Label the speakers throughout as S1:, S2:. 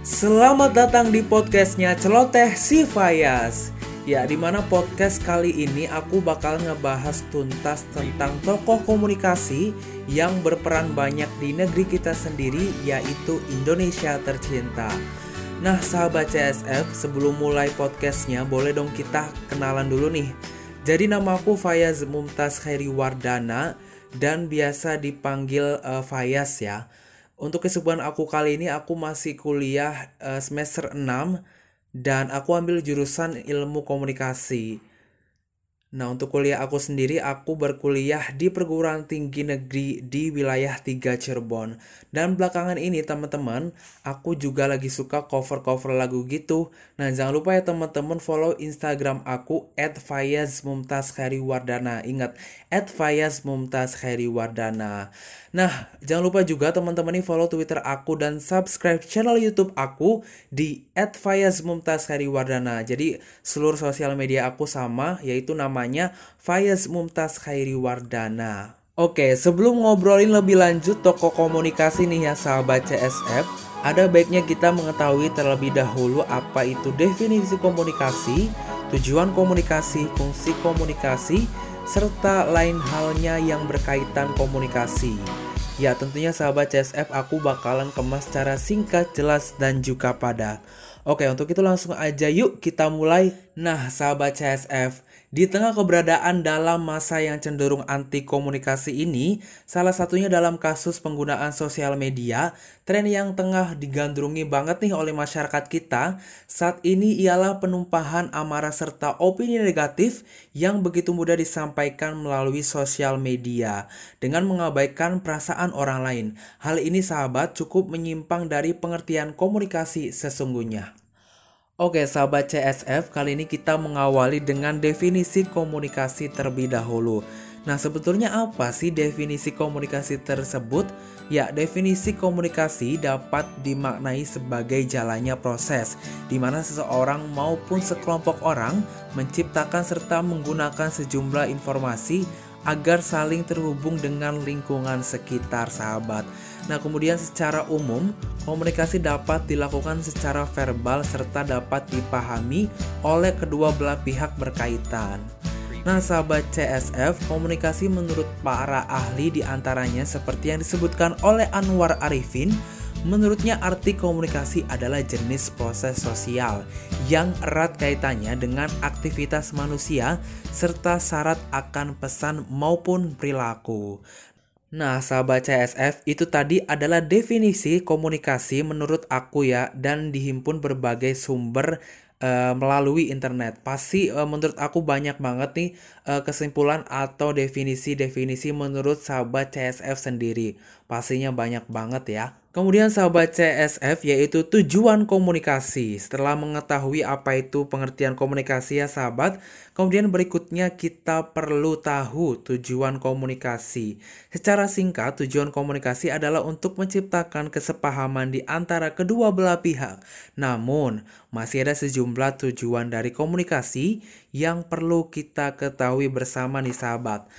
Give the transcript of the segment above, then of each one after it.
S1: Selamat datang di podcastnya Celoteh Si Fayas Ya, di mana podcast kali ini aku bakal ngebahas tuntas tentang tokoh komunikasi yang berperan banyak di negeri kita sendiri yaitu Indonesia tercinta. Nah sahabat CSF, sebelum mulai podcastnya boleh dong kita kenalan dulu nih. Jadi namaku Fayaz Mumtaz Khairi Wardana dan biasa dipanggil uh, Fayaz ya untuk kesibukan aku kali ini aku masih kuliah uh, semester 6 dan aku ambil jurusan ilmu komunikasi. Nah, untuk kuliah aku sendiri, aku berkuliah di perguruan tinggi negeri di wilayah 3 Cirebon. Dan belakangan ini, teman-teman, aku juga lagi suka cover-cover lagu gitu. Nah, jangan lupa ya teman-teman follow Instagram aku at Wardana. Ingat, at Wardana. Nah, jangan lupa juga teman-teman ini follow Twitter aku dan subscribe channel YouTube aku di at Wardana. Jadi, seluruh sosial media aku sama, yaitu nama namanya Fayaz Mumtaz Khairi Wardana. Oke, sebelum ngobrolin lebih lanjut toko komunikasi nih ya sahabat CSF, ada baiknya kita mengetahui terlebih dahulu apa itu definisi komunikasi, tujuan komunikasi, fungsi komunikasi, serta lain halnya yang berkaitan komunikasi. Ya tentunya sahabat CSF aku bakalan kemas secara singkat, jelas, dan juga padat. Oke untuk itu langsung aja yuk kita mulai. Nah sahabat CSF, di tengah keberadaan dalam masa yang cenderung anti komunikasi ini, salah satunya dalam kasus penggunaan sosial media, tren yang tengah digandrungi banget nih oleh masyarakat kita saat ini ialah penumpahan amarah serta opini negatif yang begitu mudah disampaikan melalui sosial media dengan mengabaikan perasaan orang lain. Hal ini sahabat cukup menyimpang dari pengertian komunikasi sesungguhnya. Oke, sahabat CSF, kali ini kita mengawali dengan definisi komunikasi terlebih dahulu. Nah, sebetulnya apa sih definisi komunikasi tersebut? Ya, definisi komunikasi dapat dimaknai sebagai jalannya proses di mana seseorang maupun sekelompok orang menciptakan serta menggunakan sejumlah informasi agar saling terhubung dengan lingkungan sekitar sahabat. Nah, kemudian secara umum, komunikasi dapat dilakukan secara verbal serta dapat dipahami oleh kedua belah pihak berkaitan. Nah, sahabat CSF, komunikasi menurut para ahli di antaranya seperti yang disebutkan oleh Anwar Arifin, Menurutnya arti komunikasi adalah jenis proses sosial yang erat kaitannya dengan aktivitas manusia serta syarat akan pesan maupun perilaku. Nah, sahabat CSF, itu tadi adalah definisi komunikasi menurut aku ya dan dihimpun berbagai sumber uh, melalui internet. Pasti uh, menurut aku banyak banget nih uh, kesimpulan atau definisi-definisi menurut sahabat CSF sendiri. Pastinya banyak banget ya. Kemudian sahabat CSF yaitu tujuan komunikasi. Setelah mengetahui apa itu pengertian komunikasi ya sahabat, kemudian berikutnya kita perlu tahu tujuan komunikasi. Secara singkat, tujuan komunikasi adalah untuk menciptakan kesepahaman di antara kedua belah pihak. Namun, masih ada sejumlah tujuan dari komunikasi yang perlu kita ketahui bersama nih sahabat.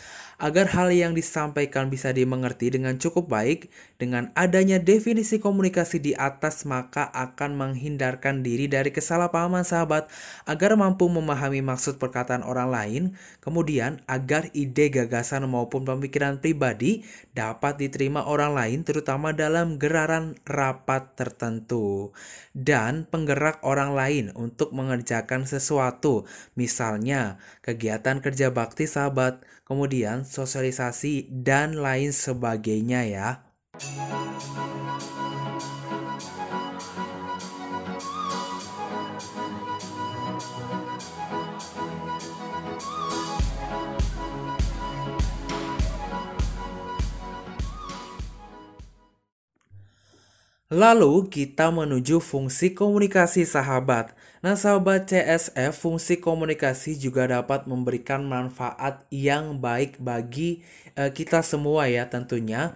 S1: Agar hal yang disampaikan bisa dimengerti dengan cukup baik, dengan adanya definisi komunikasi di atas maka akan menghindarkan diri dari kesalahpahaman sahabat agar mampu memahami maksud perkataan orang lain, kemudian agar ide gagasan maupun pemikiran pribadi dapat diterima orang lain terutama dalam geraran rapat tertentu dan penggerak orang lain untuk mengerjakan sesuatu, misalnya kegiatan kerja bakti sahabat, kemudian sosialisasi dan lain sebagainya ya. Lalu kita menuju fungsi komunikasi sahabat. Nah sahabat CSF, fungsi komunikasi juga dapat memberikan manfaat yang baik bagi uh, kita semua ya tentunya.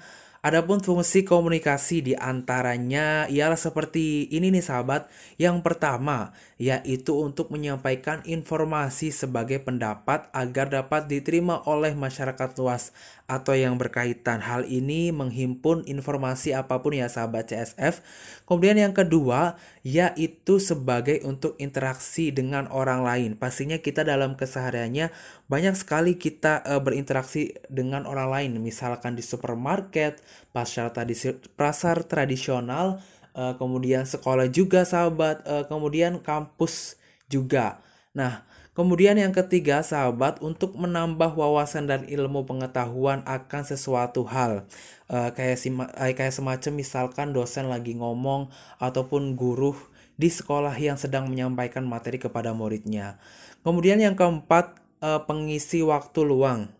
S1: Adapun fungsi komunikasi di antaranya ialah seperti ini nih sahabat. Yang pertama, yaitu untuk menyampaikan informasi sebagai pendapat agar dapat diterima oleh masyarakat luas atau yang berkaitan. Hal ini menghimpun informasi apa pun ya sahabat CSF. Kemudian yang kedua, yaitu sebagai untuk interaksi dengan orang lain. Pastinya kita dalam kesehariannya banyak sekali kita e, berinteraksi dengan orang lain, misalkan di supermarket, pasar tradisi pasar tradisional uh, kemudian sekolah juga sahabat. Uh, kemudian kampus juga. Nah kemudian yang ketiga sahabat untuk menambah wawasan dan ilmu pengetahuan akan sesuatu hal. Uh, kayak sima, uh, kayak semacam misalkan dosen lagi ngomong ataupun guru di sekolah yang sedang menyampaikan materi kepada muridnya. Kemudian yang keempat uh, pengisi waktu luang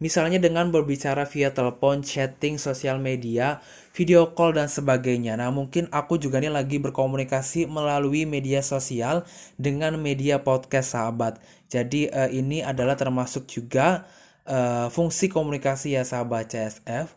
S1: Misalnya dengan berbicara via telepon, chatting, sosial media, video call, dan sebagainya. Nah, mungkin aku juga nih lagi berkomunikasi melalui media sosial dengan media podcast sahabat. Jadi, uh, ini adalah termasuk juga uh, fungsi komunikasi ya sahabat CSF.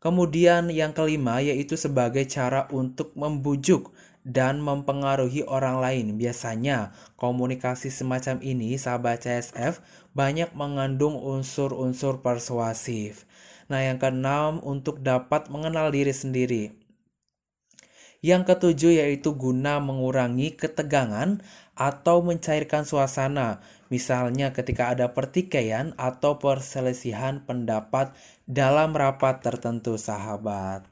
S1: Kemudian yang kelima yaitu sebagai cara untuk membujuk dan mempengaruhi orang lain. Biasanya, komunikasi semacam ini, sahabat CSF, banyak mengandung unsur-unsur persuasif. Nah, yang keenam, untuk dapat mengenal diri sendiri. Yang ketujuh yaitu guna mengurangi ketegangan atau mencairkan suasana, misalnya ketika ada pertikaian atau perselisihan pendapat dalam rapat tertentu, sahabat.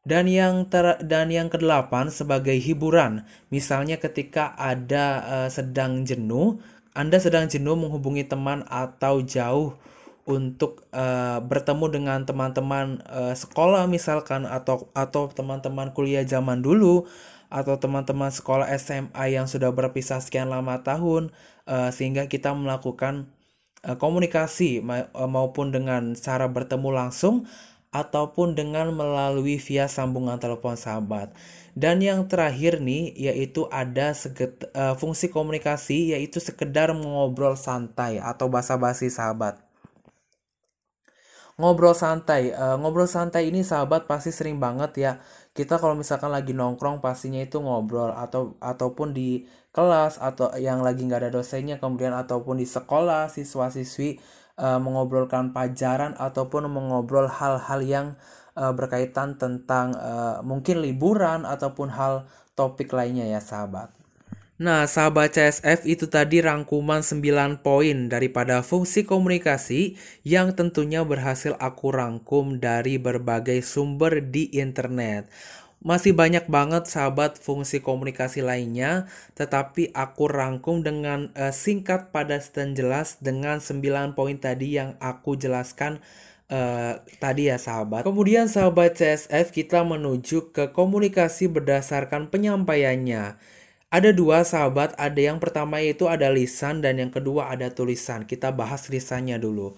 S1: Dan yang ter dan yang kedelapan sebagai hiburan, misalnya ketika ada uh, sedang jenuh, Anda sedang jenuh menghubungi teman atau jauh untuk uh, bertemu dengan teman-teman uh, sekolah misalkan atau atau teman-teman kuliah zaman dulu atau teman-teman sekolah SMA yang sudah berpisah sekian lama tahun uh, sehingga kita melakukan komunikasi ma maupun dengan cara bertemu langsung ataupun dengan melalui via sambungan telepon sahabat. Dan yang terakhir nih yaitu ada seget, uh, fungsi komunikasi yaitu sekedar mengobrol santai atau basa-basi sahabat. Ngobrol santai, uh, ngobrol santai ini sahabat pasti sering banget ya. Kita kalau misalkan lagi nongkrong pastinya itu ngobrol atau ataupun di kelas atau yang lagi nggak ada dosennya kemudian ataupun di sekolah siswa-siswi uh, mengobrolkan pelajaran ataupun mengobrol hal-hal yang uh, berkaitan tentang uh, mungkin liburan ataupun hal topik lainnya ya sahabat. Nah, sahabat CSF itu tadi rangkuman 9 poin daripada fungsi komunikasi yang tentunya berhasil aku rangkum dari berbagai sumber di internet. Masih banyak banget sahabat fungsi komunikasi lainnya, tetapi aku rangkum dengan uh, singkat, padat, dan jelas dengan 9 poin tadi yang aku jelaskan uh, tadi ya sahabat. Kemudian sahabat CSF kita menuju ke komunikasi berdasarkan penyampaiannya. Ada dua sahabat, ada yang pertama yaitu ada lisan dan yang kedua ada tulisan. Kita bahas lisannya dulu.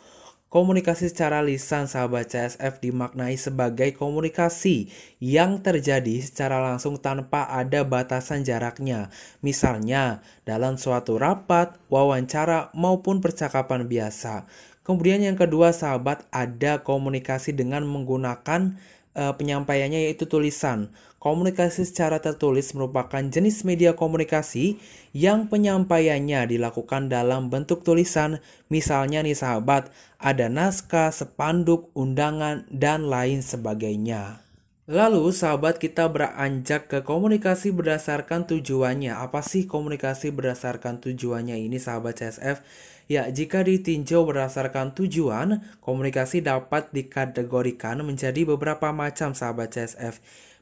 S1: Komunikasi secara lisan sahabat CSF dimaknai sebagai komunikasi yang terjadi secara langsung tanpa ada batasan jaraknya. Misalnya, dalam suatu rapat, wawancara, maupun percakapan biasa. Kemudian yang kedua sahabat ada komunikasi dengan menggunakan uh, penyampaiannya yaitu tulisan. Komunikasi secara tertulis merupakan jenis media komunikasi yang penyampaiannya dilakukan dalam bentuk tulisan. Misalnya nih sahabat, ada naskah, sepanduk, undangan, dan lain sebagainya. Lalu sahabat kita beranjak ke komunikasi berdasarkan tujuannya. Apa sih komunikasi berdasarkan tujuannya ini sahabat CSF? Ya, jika ditinjau berdasarkan tujuan, komunikasi dapat dikategorikan menjadi beberapa macam sahabat CSF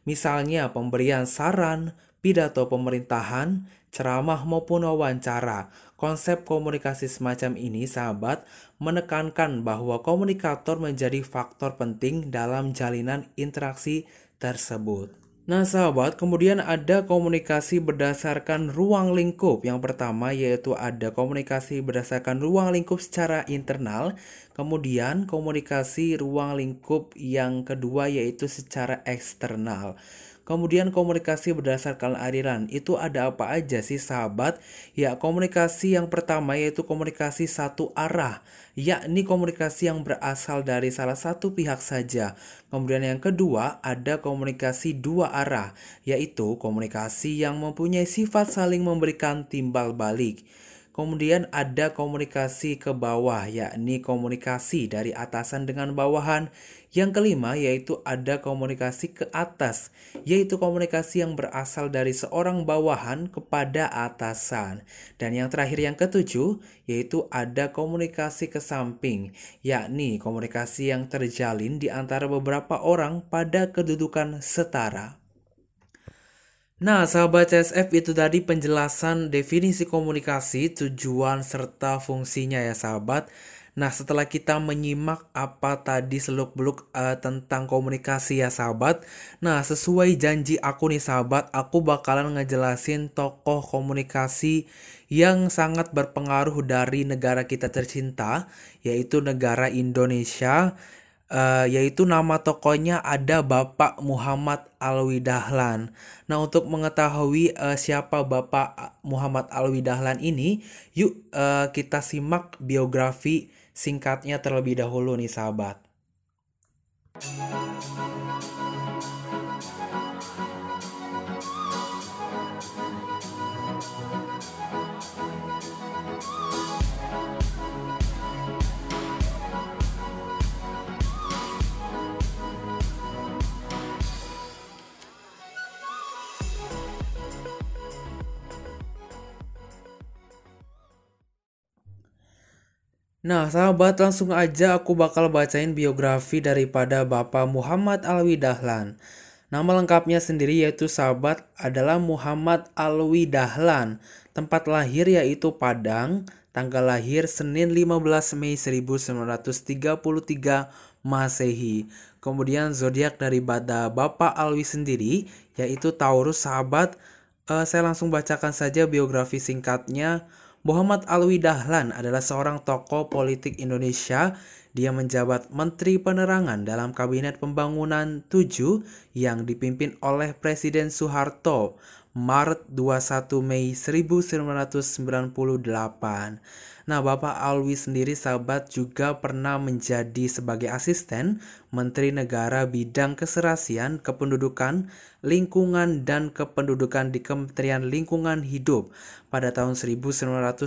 S1: misalnya pemberian saran, pidato pemerintahan, ceramah maupun wawancara. Konsep komunikasi semacam ini, sahabat, menekankan bahwa komunikator menjadi faktor penting dalam jalinan interaksi tersebut. Nah, sahabat, kemudian ada komunikasi berdasarkan ruang lingkup. Yang pertama yaitu ada komunikasi berdasarkan ruang lingkup secara internal, kemudian komunikasi ruang lingkup yang kedua yaitu secara eksternal. Kemudian komunikasi berdasarkan aliran. Itu ada apa aja sih sahabat? Ya, komunikasi yang pertama yaitu komunikasi satu arah, yakni komunikasi yang berasal dari salah satu pihak saja. Kemudian yang kedua ada komunikasi dua arah, yaitu komunikasi yang mempunyai sifat saling memberikan timbal balik. Kemudian ada komunikasi ke bawah, yakni komunikasi dari atasan dengan bawahan. Yang kelima yaitu ada komunikasi ke atas, yaitu komunikasi yang berasal dari seorang bawahan kepada atasan. Dan yang terakhir yang ketujuh yaitu ada komunikasi ke samping, yakni komunikasi yang terjalin di antara beberapa orang pada kedudukan setara. Nah, sahabat CSF itu tadi penjelasan definisi komunikasi, tujuan serta fungsinya ya sahabat. Nah, setelah kita menyimak apa tadi seluk-beluk uh, tentang komunikasi ya sahabat. Nah, sesuai janji aku nih sahabat, aku bakalan ngejelasin tokoh komunikasi yang sangat berpengaruh dari negara kita tercinta, yaitu negara Indonesia uh, yaitu nama tokonya ada Bapak Muhammad Alwi Dahlan. Nah, untuk mengetahui uh, siapa Bapak Muhammad Alwi Dahlan ini, yuk uh, kita simak biografi singkatnya terlebih dahulu nih sahabat. Nah, sahabat, langsung aja aku bakal bacain biografi daripada Bapak Muhammad Alwi Dahlan. Nama lengkapnya sendiri yaitu sahabat adalah Muhammad Alwi Dahlan. Tempat lahir yaitu Padang, tanggal lahir Senin 15 Mei 1933 Masehi. Kemudian zodiak dari Bada Bapak Alwi sendiri yaitu Taurus sahabat. Uh, saya langsung bacakan saja biografi singkatnya. Muhammad Alwi Dahlan adalah seorang tokoh politik Indonesia. Dia menjabat Menteri Penerangan dalam Kabinet Pembangunan 7 yang dipimpin oleh Presiden Soeharto Maret 21 Mei 1998. Nah, Bapak Alwi sendiri sahabat juga pernah menjadi sebagai asisten Menteri Negara Bidang Keserasian, Kependudukan, Lingkungan dan Kependudukan di Kementerian Lingkungan Hidup pada tahun 1979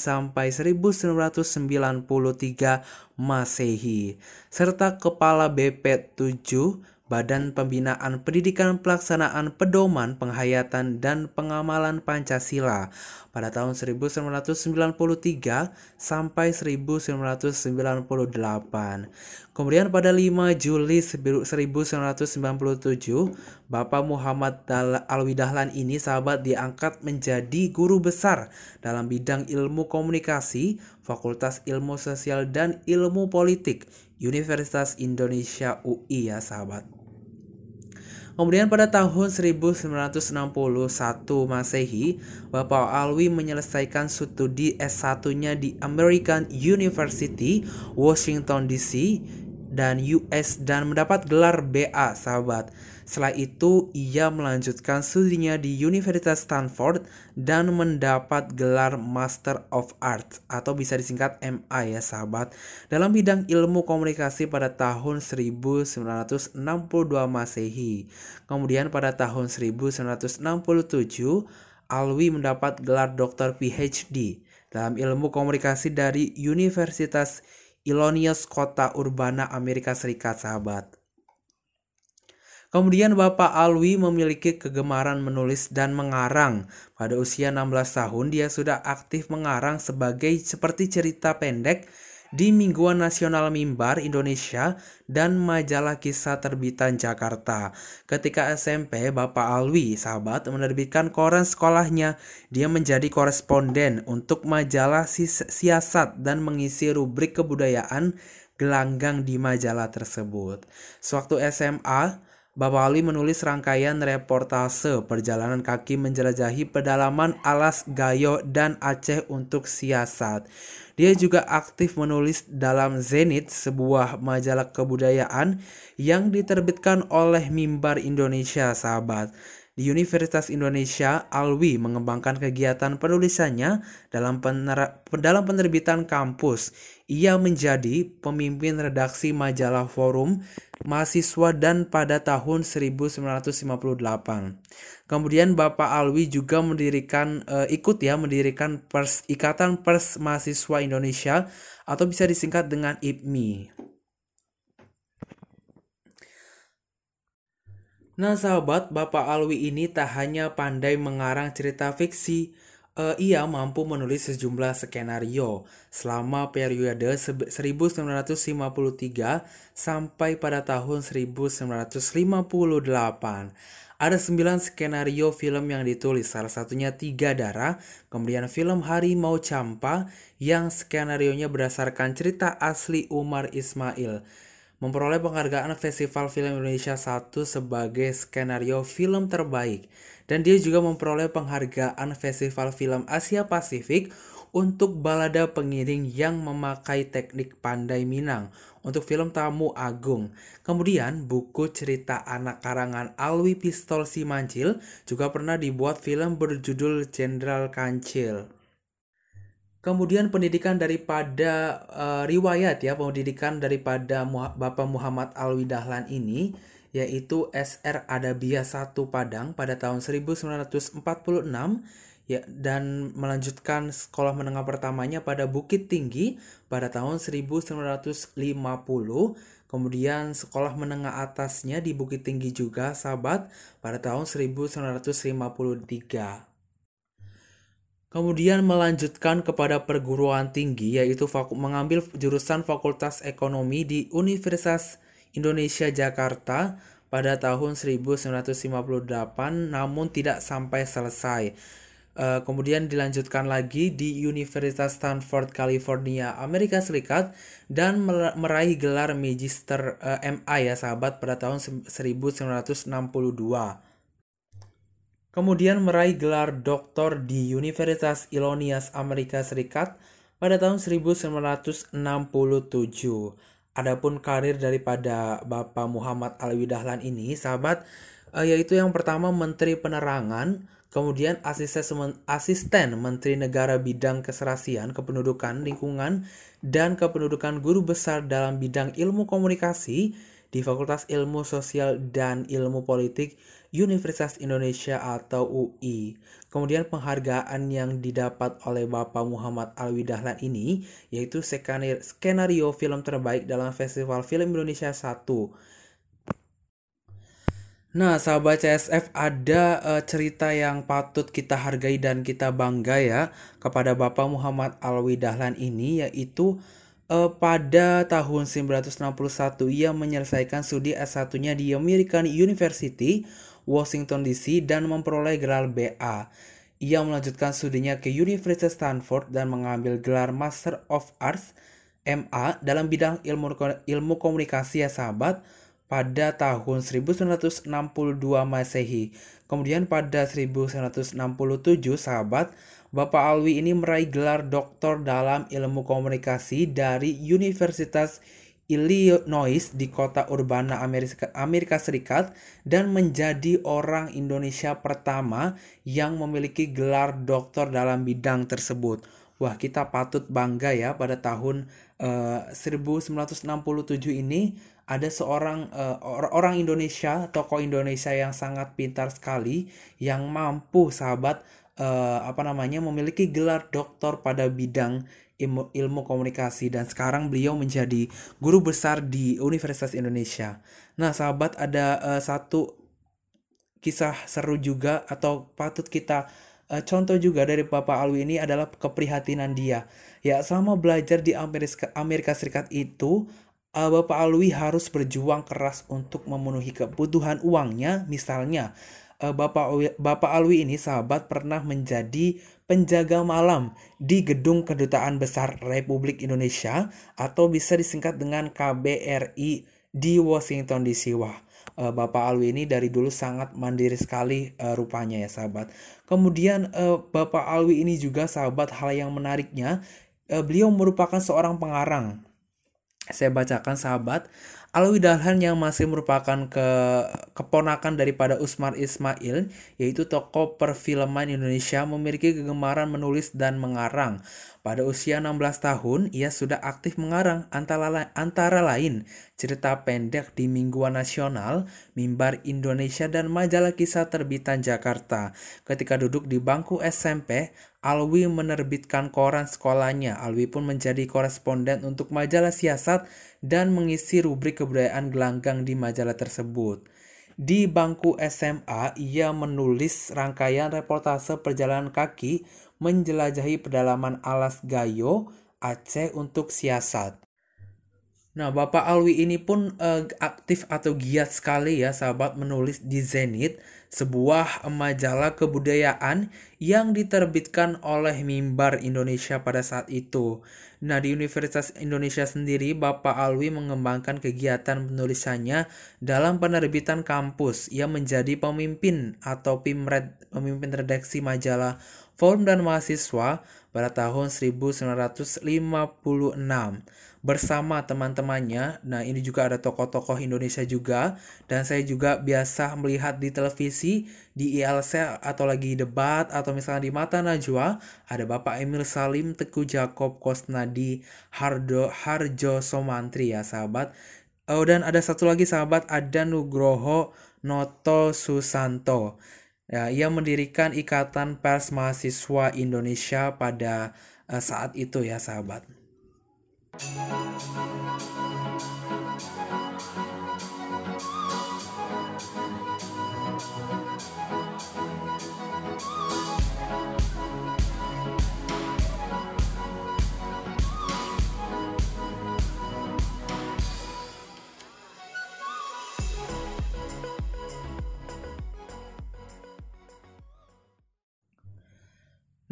S1: sampai 1993 Masehi serta Kepala BP 7 Badan Pembinaan Pendidikan Pelaksanaan Pedoman Penghayatan dan Pengamalan Pancasila pada tahun 1993 sampai 1998. Kemudian pada 5 Juli 1997, Bapak Muhammad Alwi Dahlan ini sahabat diangkat menjadi guru besar dalam bidang ilmu komunikasi, Fakultas Ilmu Sosial dan Ilmu Politik Universitas Indonesia UI ya sahabat. Kemudian pada tahun 1961 Masehi, Bapak Alwi menyelesaikan studi S1-nya di American University, Washington DC, dan US dan mendapat gelar BA, sahabat. Setelah itu, ia melanjutkan studinya di Universitas Stanford dan mendapat gelar Master of Arts atau bisa disingkat MA ya sahabat dalam bidang ilmu komunikasi pada tahun 1962 Masehi. Kemudian pada tahun 1967, Alwi mendapat gelar Dr. PhD dalam ilmu komunikasi dari Universitas Illinois Kota Urbana Amerika Serikat sahabat. Kemudian Bapak Alwi memiliki kegemaran menulis dan mengarang. Pada usia 16 tahun dia sudah aktif mengarang sebagai seperti cerita pendek di Mingguan Nasional Mimbar Indonesia dan majalah kisah terbitan Jakarta. Ketika SMP, Bapak Alwi, sahabat, menerbitkan koran sekolahnya. Dia menjadi koresponden untuk majalah siasat dan mengisi rubrik kebudayaan gelanggang di majalah tersebut. Sewaktu SMA, Bapak Alwi menulis rangkaian reportase perjalanan kaki menjelajahi pedalaman alas Gayo dan Aceh untuk siasat. Dia juga aktif menulis dalam Zenit, sebuah majalah kebudayaan yang diterbitkan oleh Mimbar Indonesia, sahabat. Di Universitas Indonesia, Alwi mengembangkan kegiatan penulisannya dalam, dalam penerbitan kampus. Ia menjadi pemimpin redaksi majalah Forum Mahasiswa dan pada tahun 1958. Kemudian Bapak Alwi juga mendirikan uh, ikut ya mendirikan Pers Ikatan Pers Mahasiswa Indonesia atau bisa disingkat dengan IPMI. Nah sahabat, Bapak Alwi ini tak hanya pandai mengarang cerita fiksi, uh, ia mampu menulis sejumlah skenario selama periode 1953 sampai pada tahun 1958. Ada sembilan skenario film yang ditulis, salah satunya Tiga Darah, kemudian film Harimau Campa yang skenarionya berdasarkan cerita asli Umar Ismail memperoleh penghargaan Festival Film Indonesia 1 sebagai skenario film terbaik dan dia juga memperoleh penghargaan Festival Film Asia Pasifik untuk balada pengiring yang memakai teknik pandai Minang untuk film Tamu Agung. Kemudian buku cerita anak karangan Alwi Pistol Simancil juga pernah dibuat film berjudul Jenderal Kancil. Kemudian pendidikan daripada uh, riwayat ya, pendidikan daripada Bapak Muhammad Alwi Dahlan ini yaitu SR Adabia 1 Padang pada tahun 1946 ya dan melanjutkan sekolah menengah pertamanya pada Bukit Tinggi pada tahun 1950 kemudian sekolah menengah atasnya di Bukit Tinggi juga sahabat pada tahun 1953 Kemudian melanjutkan kepada perguruan tinggi yaitu mengambil jurusan Fakultas Ekonomi di Universitas Indonesia Jakarta pada tahun 1958 namun tidak sampai selesai. Uh, kemudian dilanjutkan lagi di Universitas Stanford, California, Amerika Serikat dan meraih gelar Magister uh, eh, MA ya sahabat pada tahun 1962. Kemudian meraih gelar doktor di Universitas Illinois Amerika Serikat pada tahun 1967. Adapun karir daripada Bapak Muhammad Alwi Dahlan ini, sahabat, eh, yaitu yang pertama Menteri Penerangan, kemudian asisten, asisten Menteri Negara Bidang Keserasian, Kependudukan, Lingkungan, dan Kependudukan Guru Besar dalam bidang ilmu komunikasi di Fakultas Ilmu Sosial dan Ilmu Politik Universitas Indonesia atau UI. Kemudian penghargaan yang didapat oleh Bapak Muhammad Alwi Dahlan ini yaitu skenario film terbaik dalam Festival Film Indonesia 1. Nah, sahabat CSF ada uh, cerita yang patut kita hargai dan kita bangga ya kepada Bapak Muhammad Alwi Dahlan ini yaitu uh, pada tahun 1961 ia menyelesaikan studi S1-nya di American University Washington DC dan memperoleh gelar BA. Ia melanjutkan studinya ke Universitas Stanford dan mengambil gelar Master of Arts MA dalam bidang ilmu ilmu komunikasi ya sahabat pada tahun 1962 Masehi. Kemudian pada 1967 sahabat, Bapak Alwi ini meraih gelar doktor dalam ilmu komunikasi dari Universitas Illinois di kota urbana Amerika, Amerika Serikat dan menjadi orang Indonesia pertama yang memiliki gelar doktor dalam bidang tersebut. Wah, kita patut bangga ya pada tahun uh, eh, 1967 ini ada seorang uh, orang Indonesia, tokoh Indonesia yang sangat pintar sekali yang mampu sahabat uh, apa namanya memiliki gelar doktor pada bidang ilmu, ilmu komunikasi dan sekarang beliau menjadi guru besar di Universitas Indonesia. Nah, sahabat ada uh, satu kisah seru juga atau patut kita uh, contoh juga dari Bapak Alwi ini adalah keprihatinan dia. Ya, selama belajar di Amerika, Amerika Serikat itu Bapak Alwi harus berjuang keras untuk memenuhi kebutuhan uangnya, misalnya Bapak Bapak Alwi ini sahabat pernah menjadi penjaga malam di Gedung Kedutaan Besar Republik Indonesia atau bisa disingkat dengan KBRI di Washington DC. Wah, uh, Bapak Alwi ini dari dulu sangat mandiri sekali uh, rupanya ya sahabat. Kemudian Bapak Alwi ini juga sahabat hal yang menariknya beliau merupakan seorang pengarang. Saya bacakan sahabat, Alwi Dahlan yang masih merupakan ke keponakan daripada Usmar Ismail, yaitu tokoh perfilman Indonesia memiliki kegemaran menulis dan mengarang. Pada usia 16 tahun, ia sudah aktif mengarang antara, antara lain cerita pendek di Mingguan Nasional, Mimbar Indonesia, dan majalah kisah terbitan Jakarta. Ketika duduk di bangku SMP, Alwi menerbitkan koran sekolahnya. Alwi pun menjadi koresponden untuk majalah siasat dan mengisi rubrik kebudayaan gelanggang di majalah tersebut. Di bangku SMA, ia menulis rangkaian reportase perjalanan kaki menjelajahi pedalaman alas Gayo, Aceh untuk siasat. Nah, Bapak Alwi ini pun uh, aktif atau giat sekali ya sahabat menulis di Zenit, sebuah majalah kebudayaan yang diterbitkan oleh Mimbar Indonesia pada saat itu. Nah, di Universitas Indonesia sendiri, Bapak Alwi mengembangkan kegiatan penulisannya dalam penerbitan kampus. Ia menjadi pemimpin atau pimred, pemimpin redaksi majalah Forum dan Mahasiswa pada tahun 1956 bersama teman-temannya. Nah, ini juga ada tokoh-tokoh Indonesia juga dan saya juga biasa melihat di televisi di ILC atau lagi debat atau misalnya di Mata Najwa ada Bapak Emil Salim, Teguh Jakob Kosnadi, Hardo Harjo Somantri ya sahabat. Oh, dan ada satu lagi sahabat ada Nugroho Noto Susanto. Ya, ia mendirikan Ikatan Pers Mahasiswa Indonesia pada uh, saat itu ya sahabat. Thank you.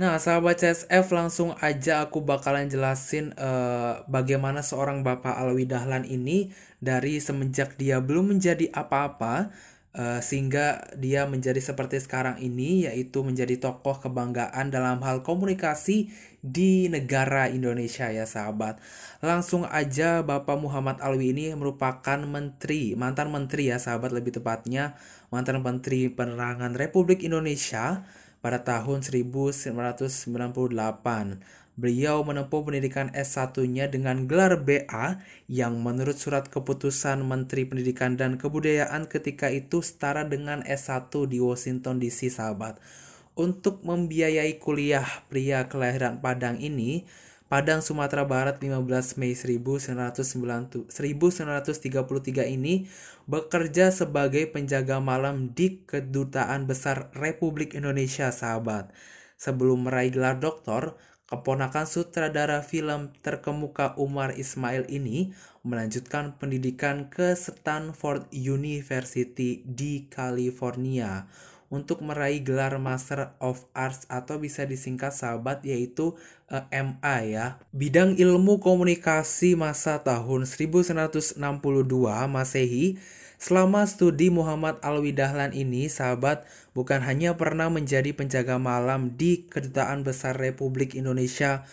S1: Nah, sahabat CSF langsung aja aku bakalan jelasin uh, bagaimana seorang Bapak Alwi Dahlan ini dari semenjak dia belum menjadi apa-apa uh, sehingga dia menjadi seperti sekarang ini yaitu menjadi tokoh kebanggaan dalam hal komunikasi di negara Indonesia ya sahabat. Langsung aja Bapak Muhammad Alwi ini merupakan menteri, mantan menteri ya sahabat lebih tepatnya mantan menteri penerangan Republik Indonesia pada tahun 1998. Beliau menempuh pendidikan S1-nya dengan gelar BA yang menurut surat keputusan Menteri Pendidikan dan Kebudayaan ketika itu setara dengan S1 di Washington DC sahabat. Untuk membiayai kuliah pria kelahiran Padang ini, Padang Sumatera Barat 15 Mei 1933 ini bekerja sebagai penjaga malam di Kedutaan Besar Republik Indonesia sahabat. Sebelum meraih gelar doktor, keponakan sutradara film terkemuka Umar Ismail ini melanjutkan pendidikan ke Stanford University di California untuk meraih gelar Master of Arts atau bisa disingkat sahabat yaitu uh, eh, MA ya. Bidang ilmu komunikasi masa tahun 1962 Masehi Selama studi Muhammad Alwi Dahlan ini, sahabat bukan hanya pernah menjadi penjaga malam di Kedutaan Besar Republik Indonesia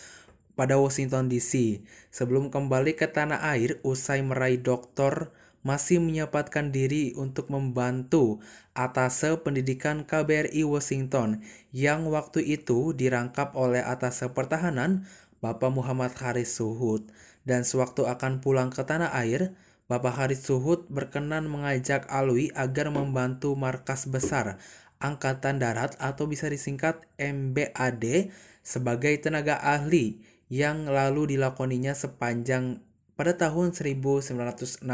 S1: pada Washington DC. Sebelum kembali ke tanah air, usai meraih doktor masih menyempatkan diri untuk membantu atase pendidikan KBRI Washington yang waktu itu dirangkap oleh atase pertahanan Bapak Muhammad Haris Suhud. Dan sewaktu akan pulang ke tanah air, Bapak Haris Suhud berkenan mengajak Alwi agar membantu markas besar Angkatan Darat atau bisa disingkat MBAD sebagai tenaga ahli yang lalu dilakoninya sepanjang pada tahun 1968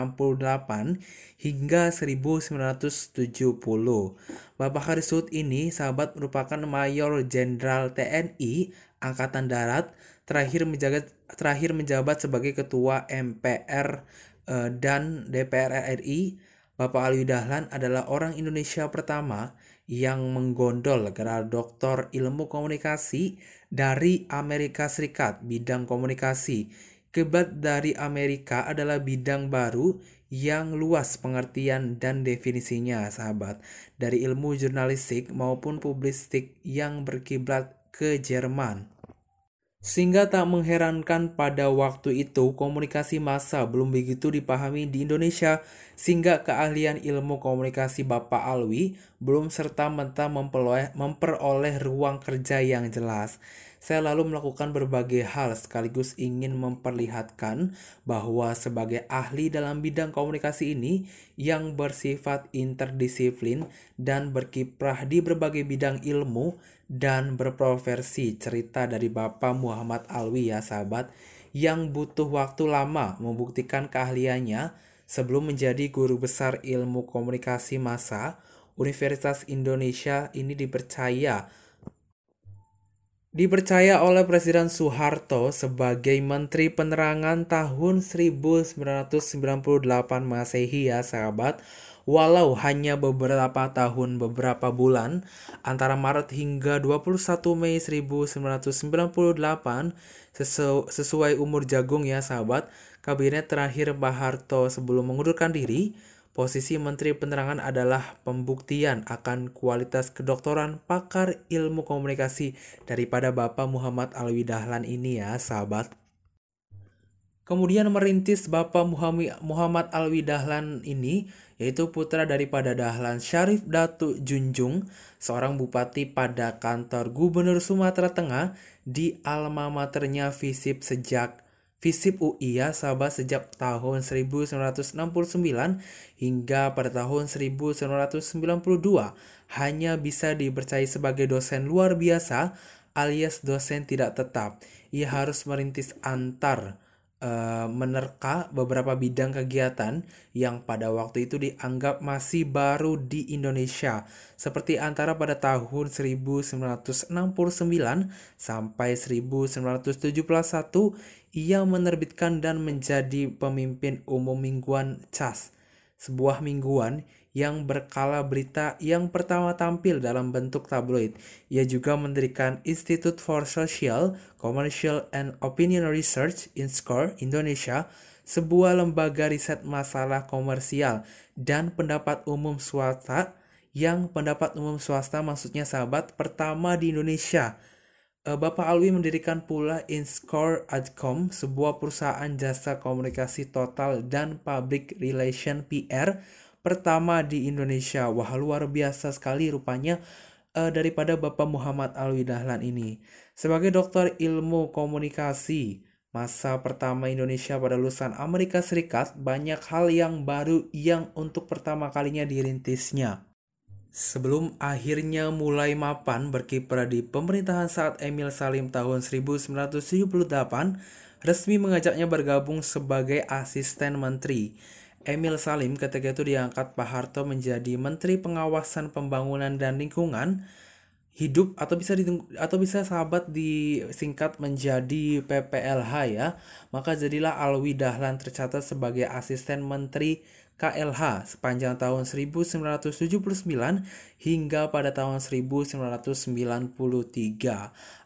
S1: hingga 1970. Bapak Harisut ini sahabat merupakan Mayor Jenderal TNI Angkatan Darat terakhir menjabat terakhir menjabat sebagai Ketua MPR eh, dan DPR RI. Bapak Alwi Dahlan adalah orang Indonesia pertama yang menggondol gelar doktor ilmu komunikasi dari Amerika Serikat bidang komunikasi Kiblat dari Amerika adalah bidang baru yang luas pengertian dan definisinya, sahabat, dari ilmu jurnalistik maupun publistik yang berkiblat ke Jerman. Sehingga tak mengherankan pada waktu itu komunikasi massa belum begitu dipahami di Indonesia sehingga keahlian ilmu komunikasi Bapak Alwi belum serta-merta memperoleh ruang kerja yang jelas. Saya lalu melakukan berbagai hal sekaligus ingin memperlihatkan bahwa sebagai ahli dalam bidang komunikasi ini yang bersifat interdisiplin dan berkiprah di berbagai bidang ilmu dan berprofesi cerita dari Bapak Muhammad Alwi ya sahabat yang butuh waktu lama membuktikan keahliannya sebelum menjadi guru besar ilmu komunikasi massa Universitas Indonesia ini dipercaya dipercaya oleh Presiden Soeharto sebagai Menteri Penerangan tahun 1998 Masehi ya sahabat. Walau hanya beberapa tahun beberapa bulan antara Maret hingga 21 Mei 1998 sesu sesuai umur jagung ya sahabat, kabinet terakhir Pak Harto sebelum mengundurkan diri Posisi Menteri Penerangan adalah pembuktian akan kualitas kedoktoran pakar ilmu komunikasi daripada Bapak Muhammad Alwi Dahlan ini ya, sahabat. Kemudian merintis Bapak Muhammad Alwi Dahlan ini, yaitu putra daripada Dahlan Syarif Datu Junjung, seorang bupati pada kantor Gubernur Sumatera Tengah di alma maternya Visip sejak FISIP ya sahabat sejak tahun 1969 hingga pada tahun 1992 hanya bisa dipercayai sebagai dosen luar biasa alias dosen tidak tetap. Ia harus merintis antar Eh, menerka beberapa bidang kegiatan yang pada waktu itu dianggap masih baru di Indonesia. Seperti antara pada tahun 1969 sampai 1971 ia menerbitkan dan menjadi pemimpin umum mingguan CAS sebuah mingguan yang berkala berita yang pertama tampil dalam bentuk tabloid. Ia juga mendirikan Institute for Social, Commercial, and Opinion Research in SCORE Indonesia, sebuah lembaga riset masalah komersial dan pendapat umum swasta yang pendapat umum swasta maksudnya sahabat pertama di Indonesia. Eh, Bapak Alwi mendirikan pula Inscore Adcom, sebuah perusahaan jasa komunikasi total dan public relation PR pertama di Indonesia. Wah, luar biasa sekali rupanya uh, daripada Bapak Muhammad Alwi Dahlan ini. Sebagai dokter ilmu komunikasi, masa pertama Indonesia pada lulusan Amerika Serikat, banyak hal yang baru yang untuk pertama kalinya dirintisnya. Sebelum akhirnya mulai mapan berkiprah di pemerintahan saat Emil Salim tahun 1978, resmi mengajaknya bergabung sebagai asisten menteri. Emil Salim ketika itu diangkat Pak Harto menjadi Menteri Pengawasan Pembangunan dan Lingkungan Hidup atau bisa atau bisa sahabat disingkat menjadi PPLH ya. Maka jadilah Alwi Dahlan tercatat sebagai asisten Menteri KLH sepanjang tahun 1979 hingga pada tahun 1993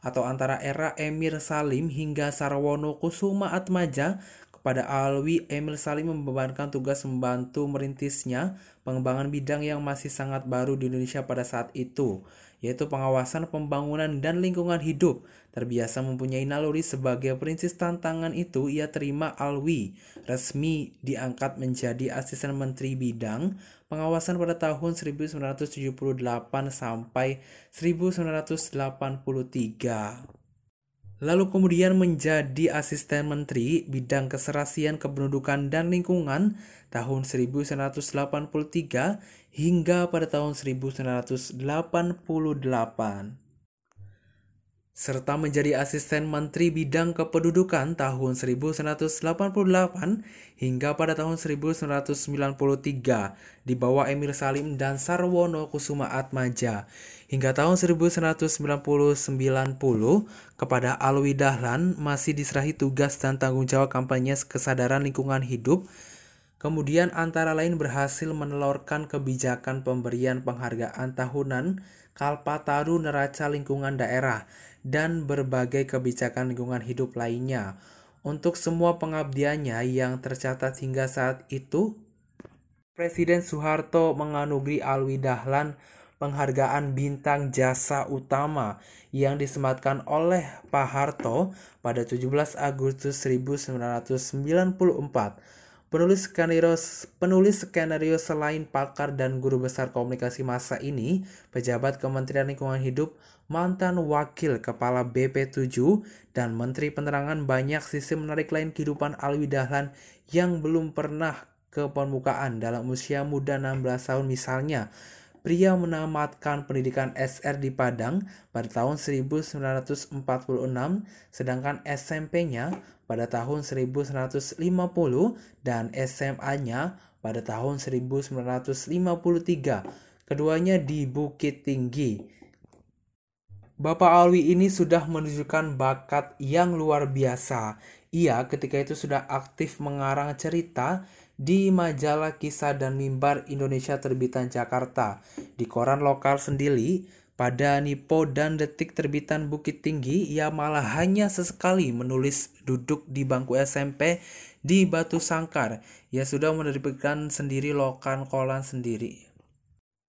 S1: atau antara era Emir Salim hingga Sarwono Kusuma Atmaja kepada Alwi, Emil Salim membebankan tugas membantu merintisnya pengembangan bidang yang masih sangat baru di Indonesia pada saat itu, yaitu pengawasan pembangunan dan lingkungan hidup. Terbiasa mempunyai naluri sebagai perintis tantangan itu, ia terima Alwi resmi diangkat menjadi asisten menteri bidang pengawasan pada tahun 1978 sampai 1983 lalu kemudian menjadi asisten menteri bidang keserasian kependudukan dan lingkungan tahun 1983 hingga pada tahun 1988 serta menjadi asisten Menteri Bidang Kependudukan tahun 1988 hingga pada tahun 1993 di bawah Emir Salim dan Sarwono Kusuma Atmaja. Hingga tahun 1990 kepada Alwi Dahlan masih diserahi tugas dan tanggung jawab kampanye kesadaran lingkungan hidup. Kemudian antara lain berhasil menelurkan kebijakan pemberian penghargaan tahunan Kalpataru Neraca Lingkungan Daerah dan berbagai kebijakan lingkungan hidup lainnya. Untuk semua pengabdiannya yang tercatat hingga saat itu, Presiden Soeharto menganugerahi Alwi Dahlan penghargaan bintang jasa utama yang disematkan oleh Pak Harto pada 17 Agustus 1994. Penulis skenario, penulis skenario selain pakar dan guru besar komunikasi masa ini, pejabat Kementerian Lingkungan Hidup, mantan wakil kepala BP7, dan Menteri Penerangan banyak sisi menarik lain kehidupan Alwi Dahlan yang belum pernah ke permukaan dalam usia muda 16 tahun misalnya. Pria menamatkan pendidikan SR di Padang pada tahun 1946, sedangkan SMP-nya pada tahun 1950 dan SMA-nya pada tahun 1953. Keduanya di Bukit Tinggi. Bapak Alwi ini sudah menunjukkan bakat yang luar biasa. Ia ketika itu sudah aktif mengarang cerita di majalah kisah dan mimbar Indonesia terbitan Jakarta. Di koran lokal sendiri, pada Nipo dan Detik terbitan Bukit Tinggi, ia malah hanya sesekali menulis duduk di bangku SMP di Batu Sangkar. Ia sudah menerbitkan sendiri lokan kolan sendiri.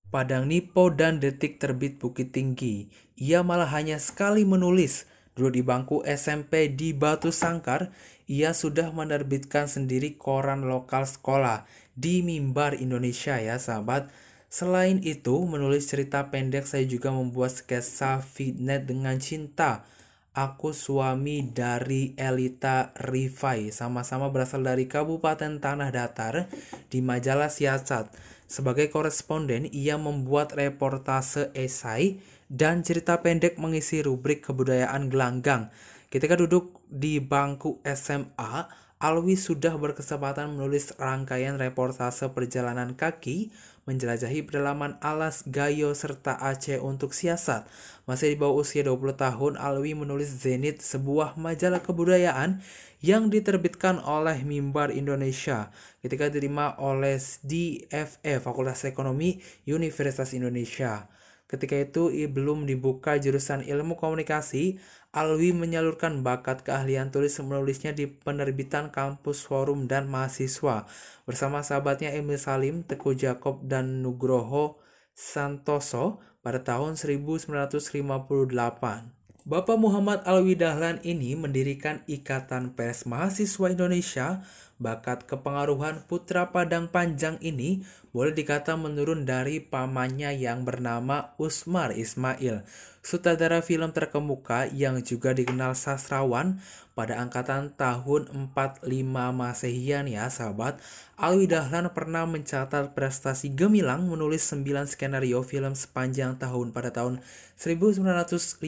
S1: Pada Nipo dan Detik terbit Bukit Tinggi, ia malah hanya sekali menulis duduk di bangku SMP di Batu Sangkar, ia sudah menerbitkan sendiri koran lokal sekolah di Mimbar Indonesia ya sahabat. Selain itu, menulis cerita pendek saya juga membuat sketsa fitnet dengan cinta. Aku suami dari Elita Rifai, sama-sama berasal dari Kabupaten Tanah Datar di majalah Siasat. Sebagai koresponden, ia membuat reportase esai dan cerita pendek mengisi rubrik kebudayaan gelanggang. Ketika duduk di bangku SMA, Alwi sudah berkesempatan menulis rangkaian reportase perjalanan kaki menjelajahi pedalaman Alas, Gayo, serta Aceh untuk siasat. Masih di bawah usia 20 tahun, Alwi menulis Zenit, sebuah majalah kebudayaan yang diterbitkan oleh Mimbar Indonesia ketika diterima oleh DFE, Fakultas Ekonomi Universitas Indonesia. Ketika itu belum dibuka jurusan ilmu komunikasi, Alwi menyalurkan bakat keahlian tulis menulisnya di penerbitan kampus forum dan mahasiswa bersama sahabatnya Emil Salim, Teguh Jacob, dan Nugroho Santoso pada tahun 1958. Bapak Muhammad Alwi Dahlan ini mendirikan Ikatan Pers Mahasiswa Indonesia. Bakat kepengaruhan putra Padang Panjang ini boleh dikata menurun dari pamannya yang bernama Usmar Ismail, sutradara film terkemuka yang juga dikenal sastrawan pada angkatan tahun 45 Masehian ya sahabat, Alwi Dahlan pernah mencatat prestasi gemilang menulis 9 skenario film sepanjang tahun pada tahun 1953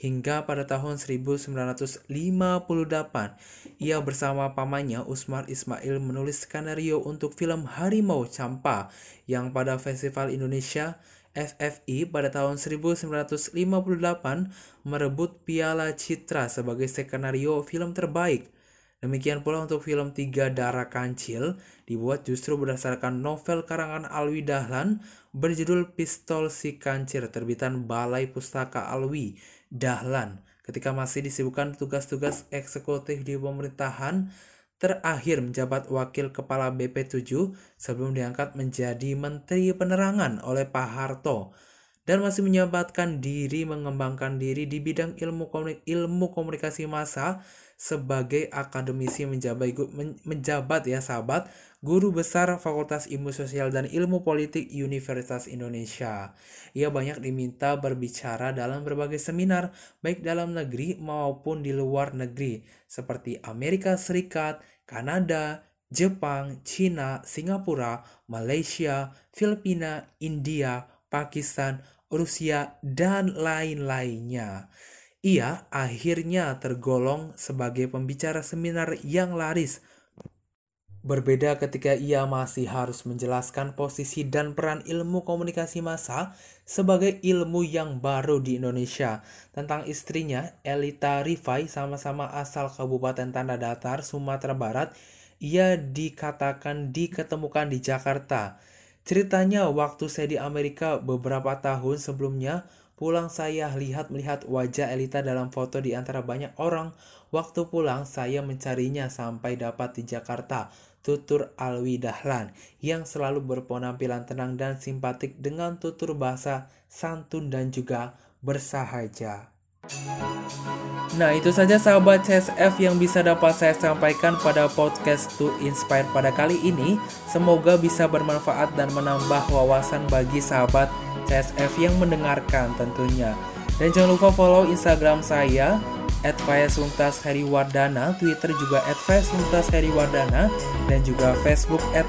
S1: hingga pada tahun 1958. Ia bersama pamannya Usmar Ismail menulis skenario untuk film Harimau Campa yang pada Festival Indonesia FFI pada tahun 1958 merebut Piala Citra sebagai skenario film terbaik. Demikian pula untuk film Tiga Darah Kancil dibuat justru berdasarkan novel karangan Alwi Dahlan berjudul Pistol Si Kancir terbitan Balai Pustaka Alwi Dahlan. Ketika masih disibukkan tugas-tugas eksekutif di pemerintahan terakhir menjabat wakil kepala BP7 sebelum diangkat menjadi Menteri Penerangan oleh Pak Harto dan masih menyempatkan diri mengembangkan diri di bidang ilmu komunik ilmu komunikasi massa sebagai akademisi menjabat menjabat ya sahabat guru besar Fakultas Ilmu Sosial dan Ilmu Politik Universitas Indonesia. Ia banyak diminta berbicara dalam berbagai seminar baik dalam negeri maupun di luar negeri seperti Amerika Serikat, Kanada, Jepang, China, Singapura, Malaysia, Filipina, India, Pakistan, Rusia, dan lain-lainnya. Ia akhirnya tergolong sebagai pembicara seminar yang laris. Berbeda ketika ia masih harus menjelaskan posisi dan peran ilmu komunikasi massa sebagai ilmu yang baru di Indonesia. Tentang istrinya, Elita Rifai, sama-sama asal Kabupaten Tanda Datar, Sumatera Barat, ia dikatakan diketemukan di Jakarta. Ceritanya waktu saya di Amerika beberapa tahun sebelumnya, Pulang saya lihat melihat wajah Elita dalam foto di antara banyak orang. Waktu pulang saya mencarinya sampai dapat di Jakarta. tutur Alwi Dahlan yang selalu berpenampilan tenang dan simpatik dengan tutur bahasa santun dan juga bersahaja. Nah itu saja sahabat CSF yang bisa dapat saya sampaikan pada podcast To Inspire pada kali ini. Semoga bisa bermanfaat dan menambah wawasan bagi sahabat CSF yang mendengarkan tentunya. Dan jangan lupa follow Instagram saya at Twitter juga at dan juga Facebook at.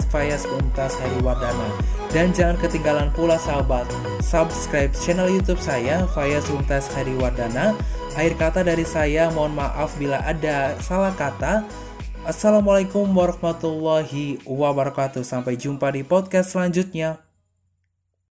S1: Dan jangan ketinggalan pula sahabat, subscribe channel YouTube saya Faya Suntas Heriwardana. Akhir kata dari saya, mohon maaf bila ada salah kata. Assalamualaikum warahmatullahi wabarakatuh. Sampai jumpa di podcast selanjutnya.